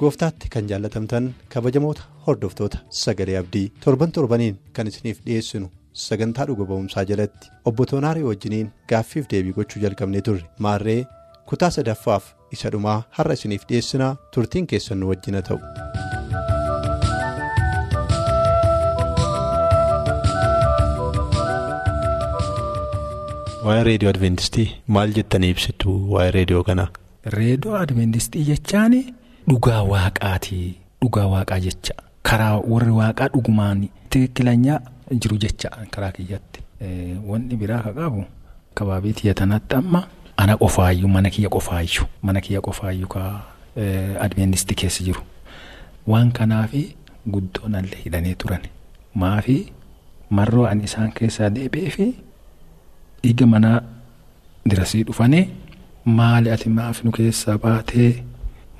Gooftaatti kan jaallatamtan kabajamoota hordoftoota sagalee abdii torban torbaniin kan isiniif dhiyeessinu sagantaa dhuga ba'umsaa jalatti obbo Toonaarii wajjiniin gaaffiif deebii gochuu jalqabnee turre maarree kutaa sadaffaaf isa dhumaa har'a isiniif dhiyeessinaa turtiin keessan nu wajjina ta'u. waa'ee reediyoo adventistii maal jettanii ibsitu waa'ee reediyoo kanaa. reediyoo adventistii jechaan dhugaa waaqaati dhugaa waaqaa jecha. Karaa warri waaqaa dhugumaan tikkilanyaa jiru jecha karaa kiyyatti. wanni biraa ka qabu kabaabii tiyya tanatti amma ana qofaayyuu mana kiyya qofaayyuu mana kiyya qofaayyuu ka adventistii keessa jiru. Waan kanaafi guddoon allee hidhanii turan. Maafi marroo ani isaan keessaa deebi'ee fi dhiiga manaa dirasii dhufanii maali ati maaf nu keessaa baatee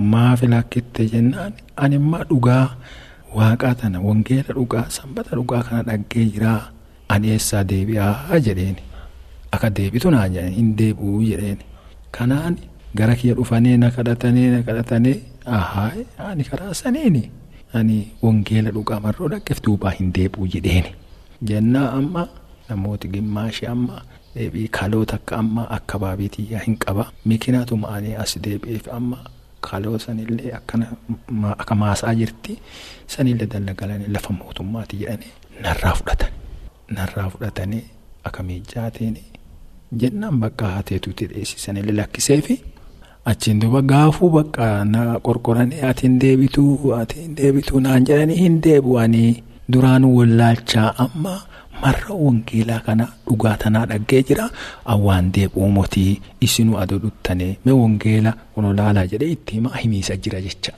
maafi lakkitte jennaan. Ani immoo dhugaa waaqaa tana wangeela dhugaa sanbata dhugaa kana dhaggee jiraa. ani eessaa deebi'aa jedheen? Akka deebitu naa jedheen hin deebi'uu jedheen. Kanaan gara kiyya dhufanii na kadhatanii na kadhatanii ahaa ani karaa saniini? Ani wangeela dhugaa marroo dhaggeef duubaa hin deebi'uu jedheen. Jennaa amma namooti gimmaashii amma deebii kaloota akka amma akka baabitiyyaa hin qaba. Miikinaatuma ani as deebi'eef amma kaloo sanillee akka maasaa jirti sanillee dalagalanii lafa mootummaati jedhanii narraa fudhatan. narraa fudhatanii akka miijaatiin jennaan bakka haateetuutti dheessisanillee lakkiseefi achiin duuba gaafuu bakka na qorqoranii ati hin deebituu ati hin deebituu naan jedhanii hin deebi'anii duraan wallaalchaa amma marra wangeelaa kana dhugaa tanaa dhaggee jira awwaan deebi'uu mootii isinuu aduu dhuttanii mee wangeela kun laalaa jedhee itti himaa himiisa jira jecha.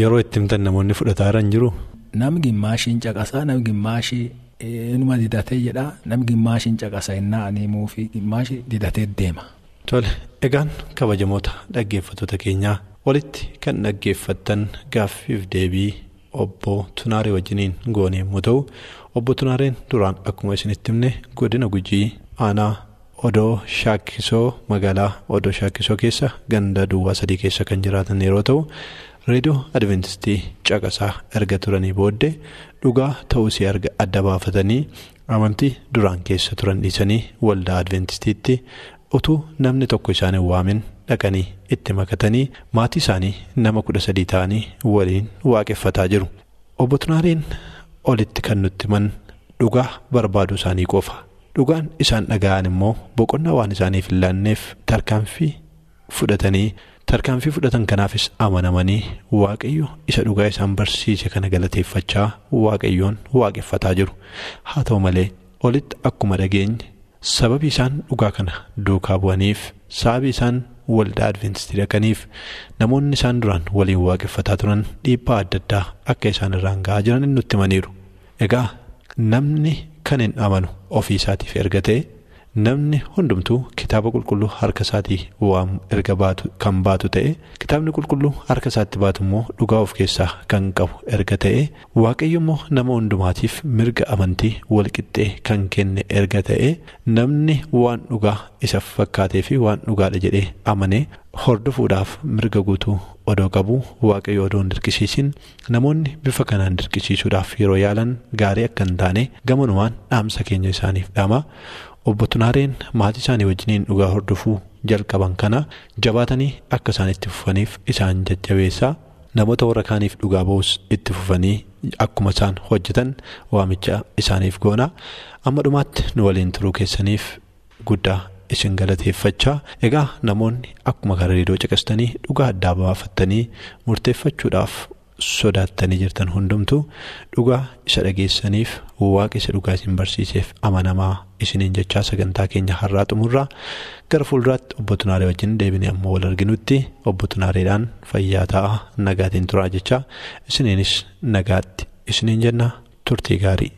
yeroo itti himtan namoonni fudhataa jiran jiru. Namni gimmaashiin caqasaa namni gimmaashii. Numa didatee jedha namni gimmaashiin caqasa innaa aneemuu fi gimmaashi didatee deema. Tole egaan kabajamoota dhaggeeffattoota keenyaa walitti kan dhaggeeffattan gaaffiif deebii obbo Tunaarii wajjiniin goone yommuu ta'u obbo Tunaareen duraan akkuma isinitti himne godina gujii aanaa odoo shaakkisoo magaalaa odoo shaakkisoo keessa ganda duwwaa sadii keessa kan jiraatan yeroo ta'u. reediyoo adventistii caqasaa erga turanii booddee dhugaa ta'uusii erga adda baafatanii amantii duraan keessa turan dhiisanii waldaa adventistiitti utuu namni tokko isaan hin waamin dhaqanii itti makatanii maatii isaanii nama kudha sadii ta'anii waliin waaqeffataa jiru. obbo Tunaariin olitti kan nutti himan dhugaa barbaaduu isaanii qofa dhugaan isaan dhaga'an immoo boqonnaa waan isaaniif hin laanneef tarkaanfii fudhatanii. tarkaanfii fudhatan kanaafis amanamanii waaqayyo isa dhugaa isaan barsiise kana galateeffachaa waaqayyoon waaqeffataa jiru haa ta'u malee olitti akkuma dhageenye sababii isaan dhugaa kana duukaa bu'aniif sababii isaan waldaa adventistii dhaqaniif namoonni isaan duraan waliin waaqeffataa turan dhiibbaa adda addaa akka isaan irraan ga'aa jiran nutti himaniiru egaa namni kan hin amanu ofii isaatiif erga ta'e. namni hundumtuu kitaaba qulqulluu harka isaatii waan erga baatu kan baatu ta'e kitaabni qulqulluu harka isaatti baatu immoo dhugaa of keessaa kan qabu erga ta'e waaqayyo immoo nama hundumaatiif mirga amantii walqixxee kan kenne erga ta'e namni waan dhugaa isa fakkaatee fi waan dhugaadha jedhee amanee hordofuudhaaf mirga guutuu odoo qabu waaqayyo odoo hin dirqisiisin. Namoonni bifa kanaan dirqisiisuudhaaf yeroo yaalan gaarii akka hin taane gamanumaan dhaamsa keenya isaaniif dhaama. obbo Tunaareen maatii isaanii wajjiniin dhugaa hordofuu jalqaban kana jabaatanii akka isaan itti fufaniif isaan jajjabeessaa. Namoota warra kaaniif dhugaa ba'us itti fufanii akkuma isaan hojjetan waamicha isaaniif goona amma dhumaatti nu waliin turuu keessaniif guddaa isin galateeffachaa egaa namoonni akkuma karaa reediyoo caqastanii dhugaa addaa baafattanii murteeffachuudhaaf sodaattanii jirtan hundumtu dhugaa isa dhageessaniif waaqa isa dhugaa isin barsiiseef amanamaa isiniin jechaa sagantaa keenya har'aa xumurraa. Gara fuulduraatti obbo Tunaaree wajjin deebinee ammoo wal arginutti obbo Tunaareedhaan fayyaa ta'a nagaatiin turaa jechaa. Isiniinis nagaatti isiniin jenna turtii gaarii.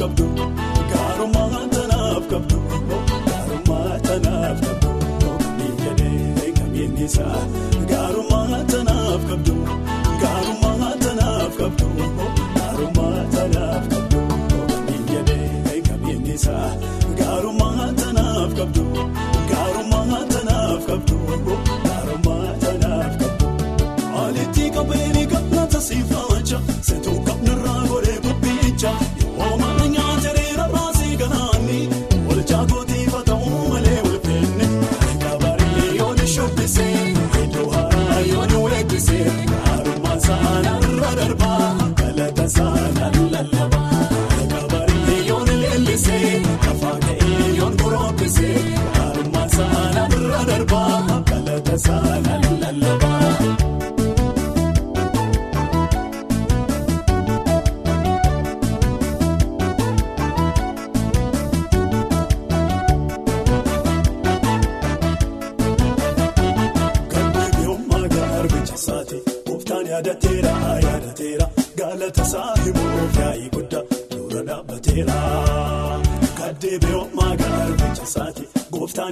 Gooftaan yaadateera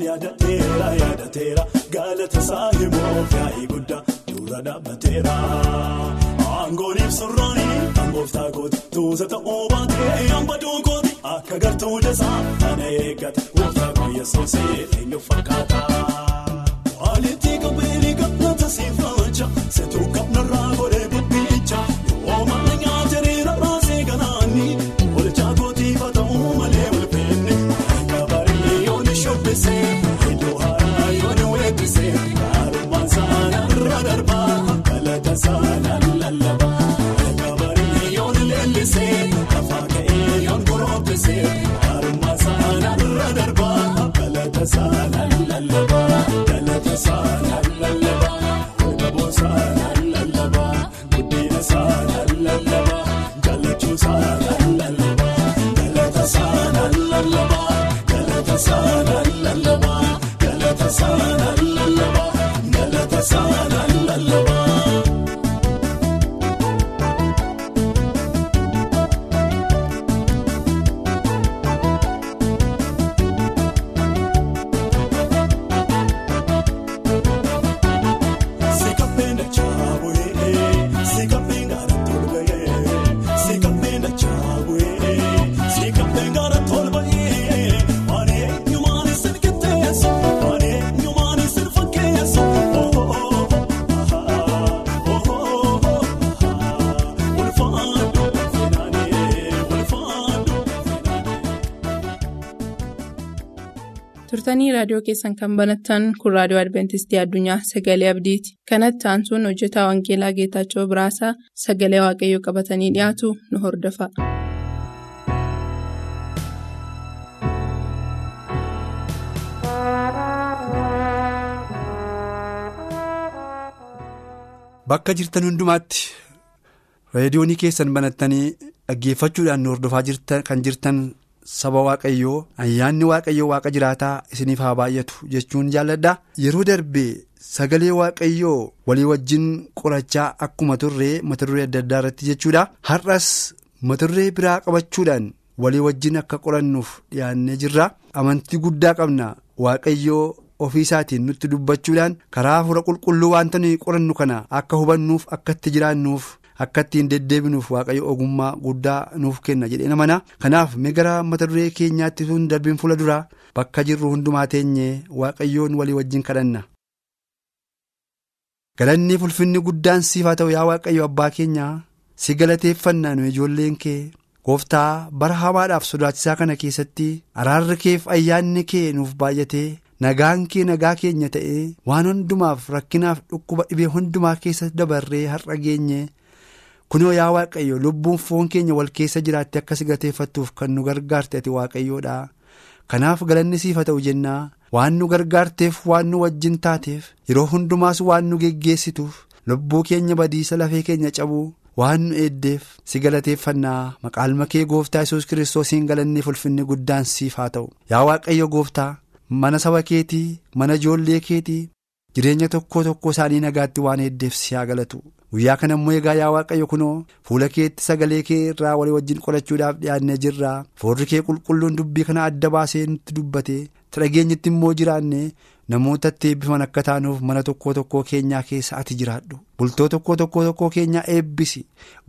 yaadateera raadiyoo keessan kan banattan kun raadiyoo adventistii addunyaa sagalee abdiiti kanatti aansuun hojjetaa wangeelaa geetaachoo biraasaa sagalee waaqayyoo qabatanii dhiyaatu nu hordofa. Bakka jirtan hundumaatti reediyoonii keessan banattanii dhaggeeffachuudhaan nu hordofaa kan jirtan saba waaqayyoo ayyaanni waaqayyoo waaqa jiraataa isiniif haa baay'atu jechuun jaalladha. Yeroo darbee sagalee waaqayyoo walii wajjin qorachaa akkuma turree mata duree adda addaa irratti jechuudha. Har'as mata duree biraa qabachuudhaan walii wajjin akka qorannuuf dhiyaannee jirra. Amantii guddaa qabna. Waaqayyoo. ofii isaatiin nutti dubbachuudhaan karaa hafuura qulqulluu wanta nuyi qorannu kana akka hubannuuf akka itti jiraannuuf akka ittiin deddeebinuuf waaqayyo ogummaa guddaa nuuf kenna jedhee namana kanaaf gara mata duree keenyaatti sun darbiin fuula duraa bakka jirru hundumaa teenyee waaqayyoon walii wajjin kadhanna. galannii ulfinni guddaan siif haa ta'u yaa waaqayyo abbaa keenya si galateeffannaa nu ijoolleen kee gooftaa bara hamaadhaaf sodaachisaa kana keessatti araarri keef ayyaanni kee nuuf baay'atee. nagaan kee nagaa keenya ta'ee waan hundumaaf rakkinaaf dhukkuba dhibee hundumaa keessa dabarree har'a geenye kunoo yaa waaqayyo lubbuun foon keenya wal keessa jiraatte akka si galateeffattuuf kan nu gargaarte ati waaqayyoodha. Kanaaf galanni siif ta'u jennaa. Waan nu gargaarteef waan nu wajjin taateef yeroo hundumaas waan nu geggeessituuf lubbuu keenya badiisa lafee keenya cabuu waan nu eeddeef si galateeffannaa. Maqaalma kee gooftaa yesus kiristoosiin galanniif ulfinni guddaan siif haa ta'u. Yaa waaqayyo gooftaa. mana saba keetii mana ijoollee keetii jireenya tokko tokko isaanii nagaatti waan eeddeef si haa galatu guyyaa kana immoo egaa yaa waaqayyo kunoo fuula keetti sagalee kee irraa walii wajjin qorachuudhaaf dhiyaannee jirra foorri kee qulqulluun dubbii kana adda baasee nutti dubbate. Dhageenyitti immoo jiraanne namoota itti eebbifaman akka taanuuf mana tokko tokkoo keenyaa keessa ati jiraadhu. Bultoo tokko tokko tokkoo keenyaa eebbisi.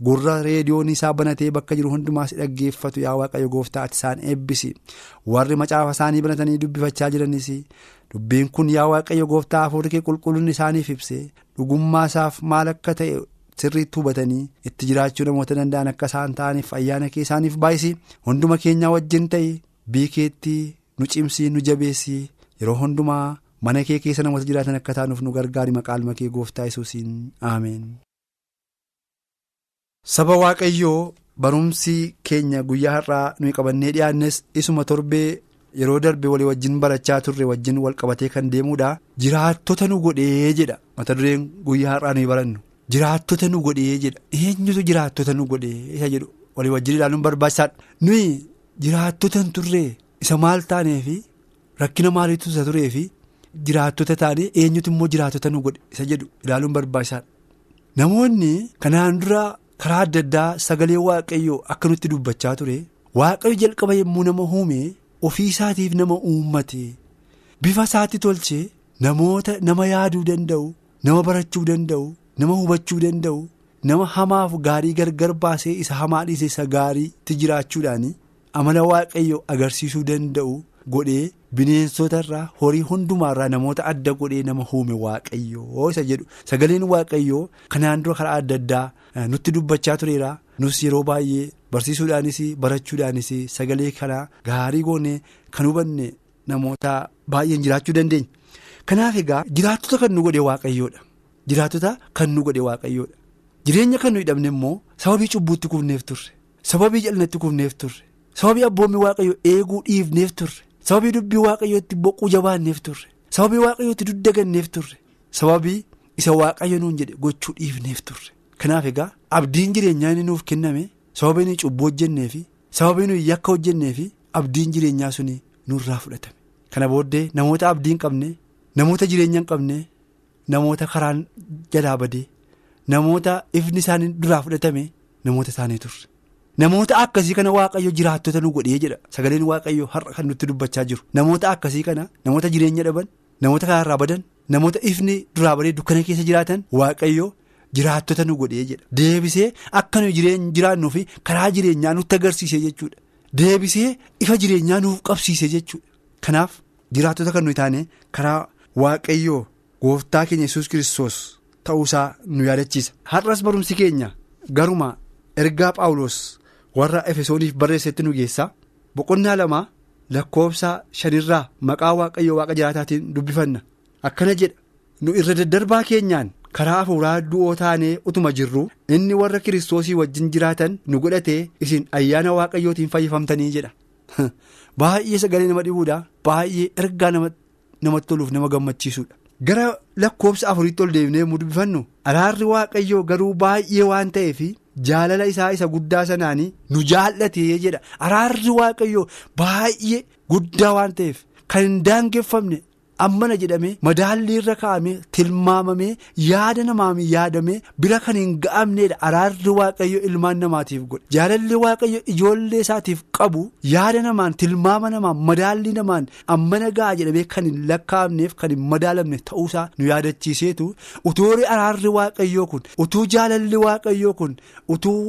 Gurra reediyoon isaa banatee bakka jiru hundumaas dhaggeeffatu yaa waaqayyo gooftaa ati isaan eebbisi. Warri macaafa isaanii banatanii dubbifachaa jiranis dubbiin kun yaa waaqayyo gooftaa hafuurri kee qulqulluun isaaniif ibse dhugummaa isaaf maal akka ta'e sirriitti hubatanii itti jiraachuu namoota danda'an akka isaan ta'aniif ayyaana kee isaaniif baay'isi hunduma keenyaa wajjin ta'e biikeetti nu cimsii nu jabeessii yeroo hundumaa. mana kee keessa namoota jiraatan akka taanuuf nu gargaari maqaalma kee gooftaa yesuusiin aameen. saba waaqayyoo barumsi keenya guyyaa har'aa nuyi qabannee dhiyaannes isuma torbee yeroo darbe walii wajjin barachaa turre wajjin wal qabatee kan deemuudha. Jiraattota nu godhee jedha. Mata dureen guyyaa har'aa nuyi barannu. Jiraattota nu godhee jedha. Eenyutu jiraattota nu godhee isa jedhu? Walii wajjin ilaaluun barbaachisaadha. Nuyi jiraattota hin turre isa maal taaneefi rakkina maaliitu isa tureefi. Jiraattota taanee eenyutu immoo jiraattota nu godhe isa jedhu ilaaluun barbaachisaadha. Namoonni kanaan dura karaa adda addaa sagalee waaqayyoo akka nutti dubbachaa ture waaqayyo jalqaba yommuu nama uume ofii isaatiif nama uummate bifa isaatti tolchee namoota nama yaaduu danda'u nama barachuu danda'u nama hubachuu danda'u nama hamaaf gaarii gargar baasee isa hamaa dhiise isa gaariitti jiraachuudhaan amala waaqayyoo agarsiisuu danda'u godhee. Bineensota irraa horii hundumaarraa namoota adda godhee nama uume waaqayyoo isa jedhu sagaleen waaqayyoo kanaan dura karaa adda addaa nutti dubbachaa tureera nus yeroo baay'ee barsiisuudhaanis barachuudhaanis sagalee kanaa gaarii goonee kan hubanne namoota baay'een jiraachuu dandeenya. Kanaaf egaa jiraattota kan nu godhe waaqayyoodha jiraattota kan nu godhe waaqayyoodha jireenya kan nu hidhamne immoo sababii cubbuutti kufneef turre sababii jal'inatti kufneef turre sababii abboommi waaqayyoo eeguu dhiifneef turre. sababii dubbii waaqayyootti boquu jabaanneef turre sababii waaqayyootti duddaganneef turre sababii isa waaqayyo nuun jedhe gochuu dhiifneef turre kanaaf egaa abdiin jireenyaa inni nuuf kenname sababii nuyi cubbuu hojjenneefi sababii nuyi yakka hojjenneefi abdiin jireenyaa suni nurraa fudhatame. Kana booddee namoota abdii hin qabne namoota jireenya hin qabne namoota karaan jalaa badee namoota ifni isaanii duraa fudhatame namoota isaanii turre. Namoota akkasii kana waaqayyo jiraattota nu godhee jedha. Sagaleen waaqayyo har'a kan nutti dubbachaa jiru. Namoota akkasii kana namoota jireenya dhaban namoota karaarraa badan namoota ifni duraa badee dukkana keessa jiraatan waaqayyo jiraattota nu godhee jedha. Deebisee akka nu jiraannuu fi karaa jireenyaa nutti agarsiise jechuudha. Deebisee ifa jireenyaa nuuf qabsiise jechuudha. Kanaaf jiraattota kan nuyi taane karaa waaqayyoo gooftaa keenya yesus kiristoos ta'uusaa nu yaadachiisa. Har'as barumsi keenya garuma ergaa paawuloos. warra efesooniif barreessetti nu geessaa boqonnaa lama lakkoofsa shanirraa maqaa waaqayyoo waaqa jiraataatiin dubbifanna. Akkana jedha. Nu irra daddarbaa keenyaan karaa hafuuraa du'oo taanee utuma jirru inni warra kiristoosii wajjin jiraatan nu godhatee isin ayyaana waaqayyootiin fayyifamtanii jedha baay'ee sagalee nama dhibuudha baay'ee ergaa namatti toluuf nama gammachiisuudha. gara lakkoofsa afuriitti ol deebinee yommuu dubbifannu araarri waaqayyoo garuu baay'ee waan ta'eef jaalala isaa isa guddaa sanaan nu jaallatee jedha araarri waaqayyoo baay'ee guddaa waan ta'eef kan hin daangeffamne ammana jedhamee madaallii irra kaa'amee tilmaamamee yaada namaan yaadamee bira kan hin ga'amneedha. Araarri waaqayyo ilmaan namaatiif godhe. Jaalalli waaqayyo ijoollee isaatiif qabu yaada namaan tilmaama namaan madaallii namaan ammana ga'a jedhamee kan hin lakkaa'amneef kan hin madaalamne ta'uusaa nu yaadachiiseetu. Utuu araarri waaqayyoo kun utuu jaalalli waaqayyoo kun utuu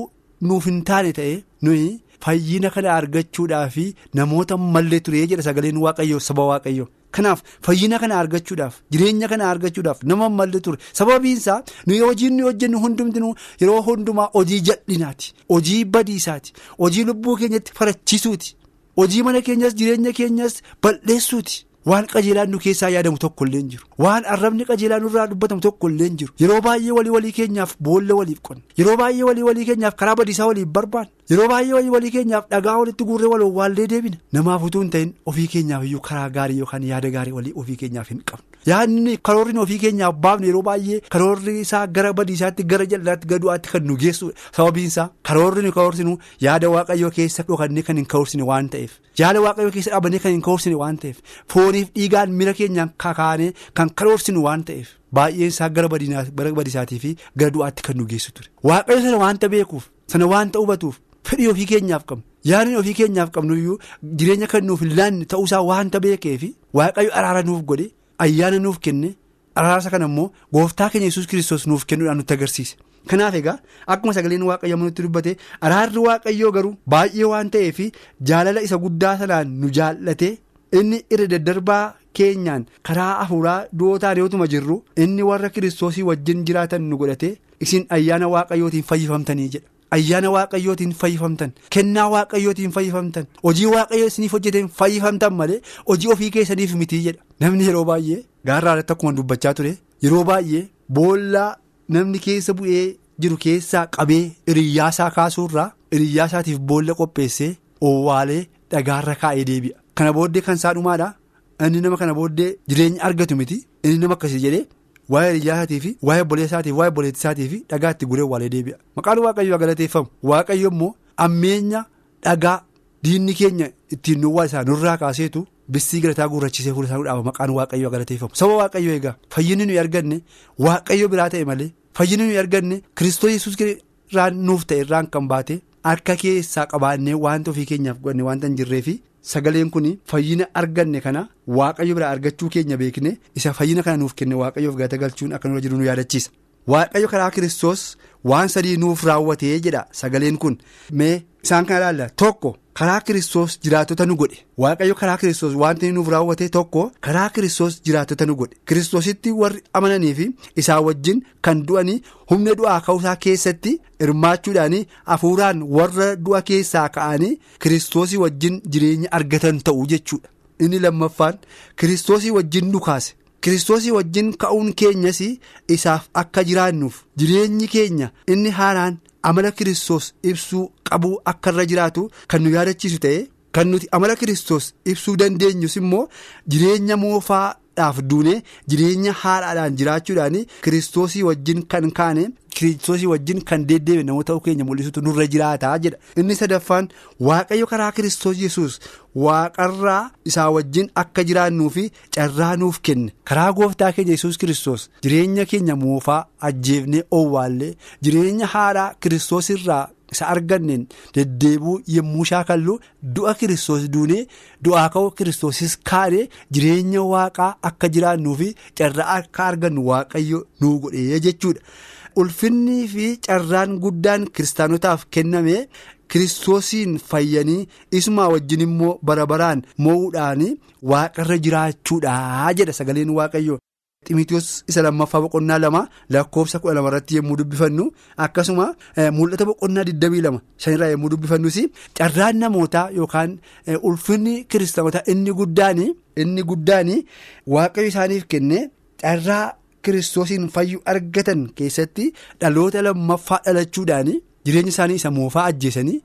nuuf hin taane ta'e nuyi. Fayyina kana argachuudhaaf namoota mallee turee jedha sagaleen waaqayyoo saba waaqayyoo kanaaf fayyina kana argachuudhaaf jireenya kana argachuudhaaf nama mallee ture sababiinsaa nuyi hojiin nuyi hojjennu hundumtinuu yeroo hundumaa hojii jal'inaati hojii badiisaati hojii lubbuu keenyatti farachiisuuti hojii mana keenyas jireenya keenyas balleessuuti. Waan qajeelaan nu keessaa yaadamu tokko illee jiru. Waan arrabni qajeelaan nurraa dubbatamu tokko illee jiru. Yeroo baay'ee walii walii keenyaaf boolla waliif qonna yeroo baay'ee walii walii keenyaaf karaa badiisaa waliif barbaanna yeroo baay'ee walii walii keenyaaf dhagaa walitti guurree waloo waallee deebina namaaf utuu hin ta'in ofii keenyaaf iyyuu karaa gaarii yookaan yaada gaarii walii ofii keenyaaf hin qabnu. Yaadni karoorri ofii keenyaaf baafne yeroo baay'ee karoorri isaa gara badiisaatti gara jal'aatti gadu'aatti kan nu geessudha sababiinsaa karoorri nu kawursinu yaada waaqayyoo keessa dhokannee kan hin kawursine waan ta'eef. Yaada waaqayyoo keessa dhaabannee kan hin kawursine waan ta'eef fooniif dhiigaan mira keenyaan kakaanee kan karoorsinu waan ta'eef baay'een isaa gara badiisaatii fi gara du'aatti kan nu geessu ture waaqayyo sana waanta beekuuf sana waanta hubatuuf fedhii ofii keenyaaf qabnu yaadni ofii keenyaaf qabnu iyyuu jireenya kan nuuf hin laanne ta'uusaa waanta beekeef waaqayyo araara nuuf godhe ayyaana nuuf kenne araarsa kana immoo gooftaa keenya yesus kiristoos nuuf kennuudhaan nutti agarsiise. Kanaaf egaa akkuma sagaleen waaqayyo nutti dubbate araarri waaqayyoo garuu baay'ee waan ta'eef jaalala isa guddaa sanaan nu jaallate inni irra daddarbaa keenyaan karaa hafuuraa du'oo taanee utuma jirru inni warra kiristoosii wajjin jiraatan nu godhate isin ayyaana waaqayyootiin fayyifamtanii jedha. Ayyaana waaqayyootiin fayyifamtan kennaa waaqayyootiin fayyifamtan hojii waaqayyoo isiniif hojjeteen fayyifamtan malee hojii ofii keessaniif mitii jedha namni yeroo baay'ee gaarraa irratti akkuma dubbachaa ture yeroo baay'ee boollaa. Namni keessa bu'ee jiru keessaa qabee hiriyyaasaa kaasuurraa hiriyyaasaatiif boolla qopheessee owwaalee dhagaarra kaa'ee deebi'a. Kana booddee kan isaa dhumaadha. Inni nama kana booddee jireenya argatu miti. Inni nama akkasii jedhee waa'ee hiriyyaasatii fi waa'ee obboleessaatii fi waa'ee obboleettisaatii fi dhagaatti guree owwaalee deebi'a. Maqaan waaqayyoo galateeffamu. Waaqayyo immoo ammeenya dhagaa diinni keenya ittiin nuwwaa isaa nurraa kaaseetu. Bissii galataa guurrachisee fuula isaa dhaaba maqaan waaqayyoo galateeffamu saba waaqayyoo egaa fayyinni nuyi arganne waaqayyo biraa ta'e malee fayyinni nuyi arganne kiristoos yesuus irraan nuuf ta'e irraan kan baate harka keessaa qabaannee wanta ofii keenyaaf godhanne wanta hin jirreefi sagaleen kun fayyina arganne kana waaqayyo biraa argachuu keenya beekne isa fayyina kana nuuf kenne waaqayyoof galata galchuun akka nurra jiru nu yaadachiisa. Waaqayyo karaa kiristoos waan sadii nuuf raawwatee jedha sagaleen kun mee isaan kana ilaalla tokko. Karaa kiristoos jiraatota nu godhe. Waaqayyo karaa kiristoos wanti nuuf raawwate tokko karaa kiristoos jiraatota nu godhe. Kiristoositti warri amananii fi isaa wajjin kan du'anii humna du'aa ka'uusaa keessatti hirmaachuudhaan hafuuraan warra du'a keessaa ka'anii kiristoosii wajjin jireenya argatan ta'u jechuudha. Inni lammaffaan kiristoosii wajjin nu kaase. Kiristoosii wajjin ka'uun keenyas isaaf akka jiraannuuf jireenyi keenya inni haaraan amala kiristoos ibsuu qabuu akka irra jiraatu kan nu yaadachiisu ta'e kan nuti amala kiristoos ibsuu dandeenyus immoo jireenya moofaadhaaf duune jireenya haaraadhaan jiraachuudhaan kiristoosii wajjin kan kaane kiristoosii wajjin kan deddeebi'e namoota keenya mul'isutu nurra jiraataa jedha. Inni sadaffaan waaqayyo karaa kiristoos yesus waaqarraa isaa wajjin akka jiraannuu fi carraa nuuf kenne. Karaa gooftaa keenya yesus kiristoos jireenya keenya moofaa ajjeefnee owwaallee jireenya haaraa kiristoos irraa isa arganneen deddeebuu yommuu shaakallu du'a kiristoos duunee du'aa ka'uu kiristoosis kaanee jireenya waaqaa akka jiraannuu fi carraa akka argannu waaqayyo nuu godhee jechuudha. ulfinnii fi carraan guddaan kiristaanotaaf kenname kiristoosiin fayyanii isumaa wajjin immoo bara baraan moo'uudhaan waaqarra jiraachuudha jedha sagaleen waaqayyoo Ximitiyoos isa lammaffaa boqonnaa lama lakkoofsa kudha lama irratti yommuu dubbifannu akkasuma mul'ata boqonnaa digdamii lama shanirraa yommuu dubbifannus carraan namootaa yookaan ulfinni kiristaanotaa inni guddaani inni guddaani waaqayyo isaaniif kenne carraa kiristoosiin fayyuu argatan keessatti dhaloota lammaffaa dhalachuudhaani jireenya isaanii isa moofaa ajjeesanii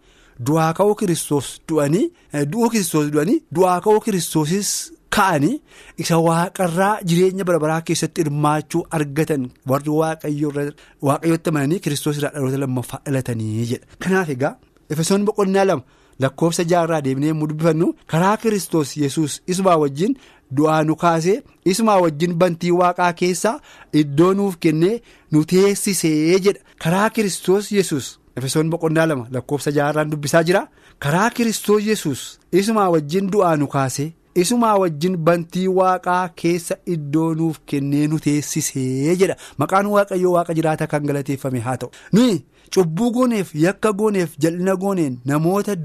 du'aa ka'uu kiristoos du'anii du'uu kiristoos du'anii du'aa ka'uu kiristoosis. Ka'anii isa waaqarraa jireenya bara baraa keessatti hirmaachuu argatan warri waaqayyootti amananii kiristoos irraa dhaloota lammaffaa dhalatanii jedha. Kanaaf egaa efesoon boqonnaa lama lakkoofsa jaarraa deemnee yommuu dubbifannu karaa kiristoos yesus isumaa wajjin du'aa nu kaasee isumaa wajjin bantii waaqaa keessaa iddoo nuuf kennee nu teessisee jedha karaa kiristoos yesus efesoon boqonnaa lama lakkoofsa jaarraan dubbisaa jira karaa kiristoos yesus isumaa wajjin du'aa nu kaasee. Isumaa wajjin bantii waaqaa keessa iddoo nuuf kennee nu teessisee jedha. Maqaan waaqayyoo waaqa jiraata kan galateeffame haa ta'u. Nuyi cubbuu gooneef yakka gooneef jal'ina gooneen namoota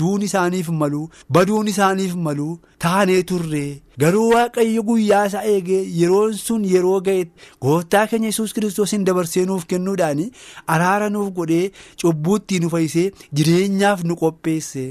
duun isaaniif maluu baduun isaaniif maluu taanee turre. Garuu waaqayyo guyyaa isaa eegee yeroon sun yeroo ga'etti gooftaa keenya yesus kiristoosiin dabarsee nuuf kennuudhaan araara nuuf godhee cubbuutti nu fayyisee jireenyaaf nu qopheesse.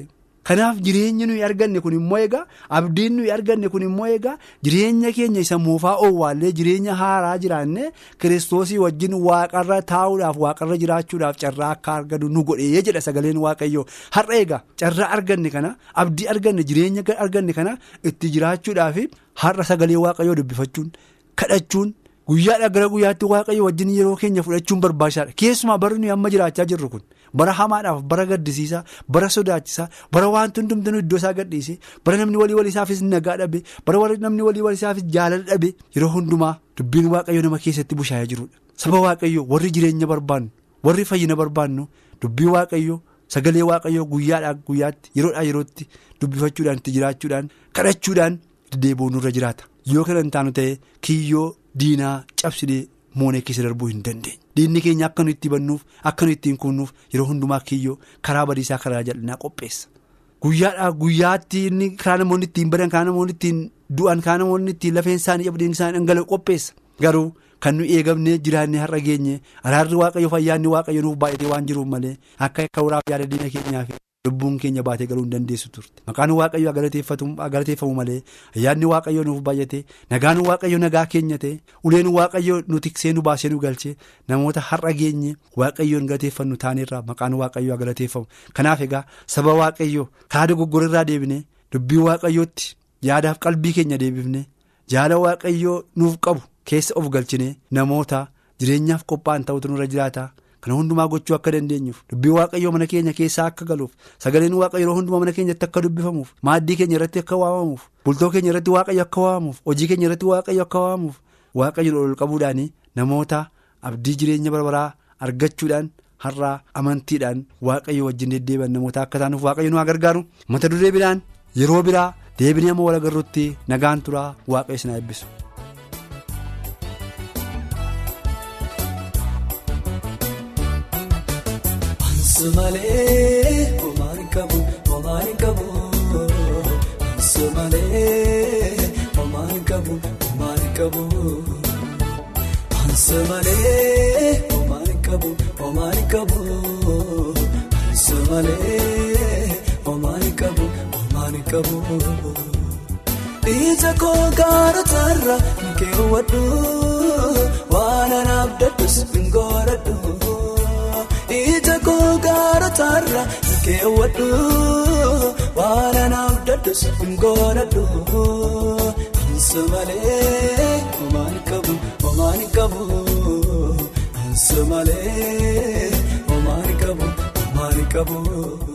Kanaaf jireenyi nuyi arganne kun immoo egaa abdiin nuyi arganne kun immoo egaa jireenya keenya isa moofaa oowwaallee jireenya haaraa jiraanne kiristoosii wajjin waaqarra taa'uudhaaf waaqarra jiraachuudhaaf carraa akka arganu nu godhee jedha sagaleen waaqayyoo. Har'a egaa carraa arganne kana abdii arganne jireenya arganne kana itti jiraachuudhaaf har'a sagalee waaqayyoo dubbifachuun kadhachuun. Guyyaadhaa gara guyyaatti waaqayyo wajjin yeroo keenya fudhachuun barbaachisaadha. Keessumaa barri nuyi amma jiraachaa jirru kun bara hamaadhaaf bara gaddisiisaa bara sodaachisaa bara wanti hundumtuu iddoo isaa gadhiise bara namni walii walii isaafis nagaa dhabe bara namni walii walii isaafis jaalala dhabe yeroo hundumaa dubbiin waaqayyo nama keessatti bushaayee jirudha saba waaqayyo warri jireenya barbaannu warri fayyina barbaannu dubbii waaqayyo sagalee waaqayyo guyyaadhaa guyyaatti yeroodhaa yerootti dubbifachuudhaan itti jiraachuudhaan kadhachuudhaan deddeebi'uu nurra jiraata yoo kana hin taanu ta'e kiyyoo. Diinaa cabsidee moonee keessa darbuu hin dandeenye diinni keenya akka nu itti bannuuf akka nu ittiin kunuuf yeroo hundumaa kiyyoo karaa badiisaa karaa jal'inaa qopheessa guyyaadhaa guyyaatti inni karaa namoonni ittiin badan karaa namoonni ittiin du'an karaa namoonni ittiin lafeen isaanii abdiin isaanii dhangala'u qopheessa garuu kan nu eegamnee jiraannee har'a geenye araarri waaqayyo fayyaanni waaqayyo nuuf baay'atee waan jiruuf malee akka akka waraaf yaada diina keenyaaf. Lubbuun keenya baatee galuu hin dandeessu turte maqaan waaqayyo galateeffamu malee ayyaanni waaqayyo nuuf baay'ate nagaan waaqayyo nagaa keenya ta'e uleen waaqayyo nu tiksee nu baasee nu galchee namoota har'a geenye waaqayyoon galateeffannu taaneerraa maqaan waaqayyo galateeffamu kanaaf egaa saba waaqayyo karaa dogoggorarraa deebine dubbii waaqayyootti yaadaaf qalbii keenya deebifne jaala waaqayyo nuuf qabu keessa of galchine namoota jireenyaaf qophaa'an ta'utu nurra jiraata. Kana hundumaa gochuu akka dandeenyuuf dubbii waaqayyoo mana keenya keessaa akka galuuf sagaleen waaqayyo yeroo hundumaa mana keenyatti akka dubbifamuuf maaddii keenya irratti akka waamamuuf bultoo keenya irratti waaqayyo akka waamamuuf hojii keenya irratti waaqayyo akka waamamuuf waaqayyo ol qabuudhaan namoota abdii jireenya barbaraa argachuudhaan har'aa amantiidhaan waaqayyo wajjin deddeebi'an namoota akka taanuuf waaqayyo nu haa gargaaru. Mata duree biraan yeroo biraa deebinee amma wal agarruutti nagaan turaa waaqayyo isin haa eebbisu. Sumalee homaan qabu homaan qabu sumalee homaan qabu homaan qabu sumalee homaan qabu homaan qabu sumalee homaan qabu homaan qabu ija koo gaarota keewwadhu waan anaaf dadhus hin godhadhu. Ija koo gaarota keewwadhu waan anaaf dadhus hin godhadhu. Sumalee homaan qabu homaan qabu sumalee homaan qabu homaan qabu.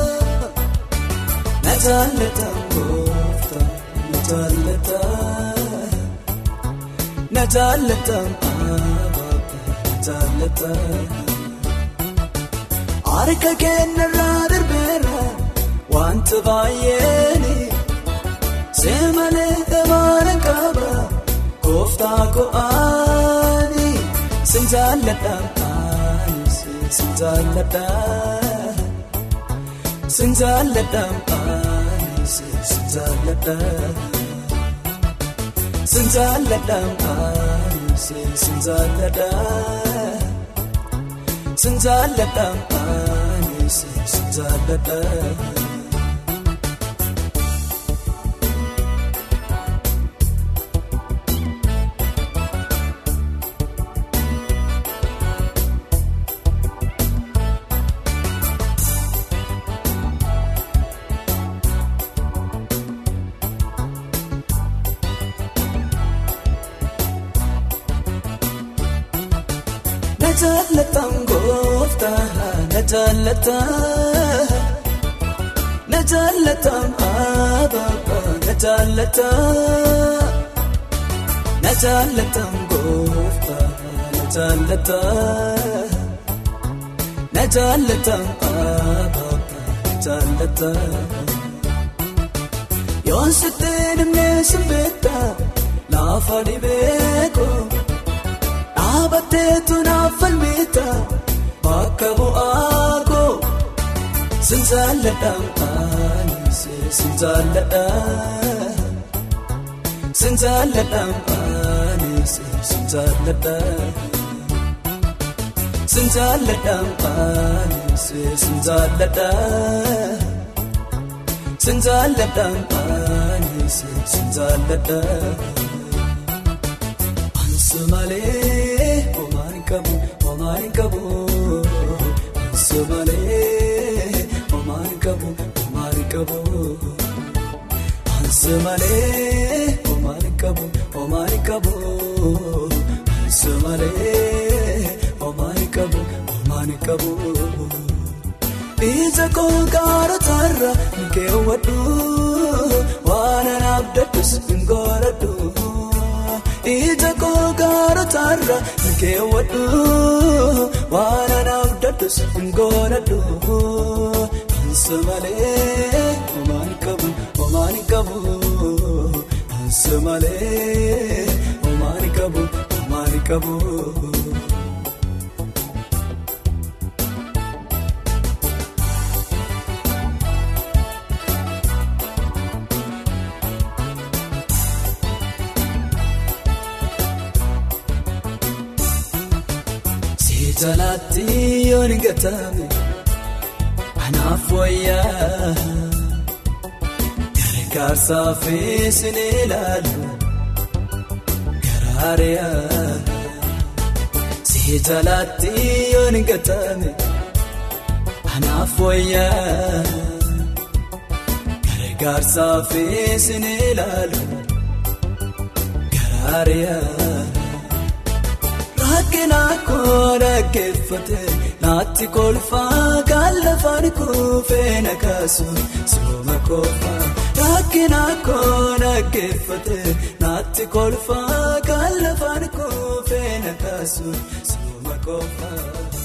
Na jaallataan gooftaa na jaallataan na abaabaa na jaallata. Harka keenyarraa darbeera wanta baay'eeni seemalee maana qaba gooftaa ko'aani sin jaalladha anis sin jaalladha sin jaalladha anis sin jaalladha sin jaalladha anis sin jaalladha. Sinjaalladha anis sinjaalladha. Na na jaallatan na jaallatan abaabaa na jaallatan na jaallatan gooftaa na jaallatan na jaallatan abaabaa na jaallatan yoon sitti dhimnee simbeekta laafa dhibeekoo. Dhaabbatteetu naaf falmita bakka bu'aa sin jaalladha anis sin jaalladha sin jaalladha anis sin jaalladha sin jaalladha anis sin jaalladha sin jaalladha anis sin jaalladha. Ansumalee homaan qabu homaan qabu Ansumalee homaan qabu homaan qabu Ansumalee homaan qabu homaan qabu Ansumalee homaan qabu homaan qabu. Ija koo gaarota keewwadhu waan anaaf dadhus hin godhadhu. Ija koo gaarota keewwadhu waan anaaf dadhus hin godhadhu. Ansa malee homaan qabu homaan qabu. Ansa malee homaan qabu homaan qabu. Jalaatti yoon gatame anaaf wayyaa gargaarsaa feesin ilaalu garaariyaa si jalaatti yoon gatame anaaf wayyaa gargaarsaa feesin ilaalu garaariyaa. Rakkina koo dhaggeeffate naatti kolfaa gaalafaan kuufee na kaasu sooma koofaa. Rakkina koo dhaggeeffate naatti kolfaa gaalafaan kuufee na kaasu sooma koofaa.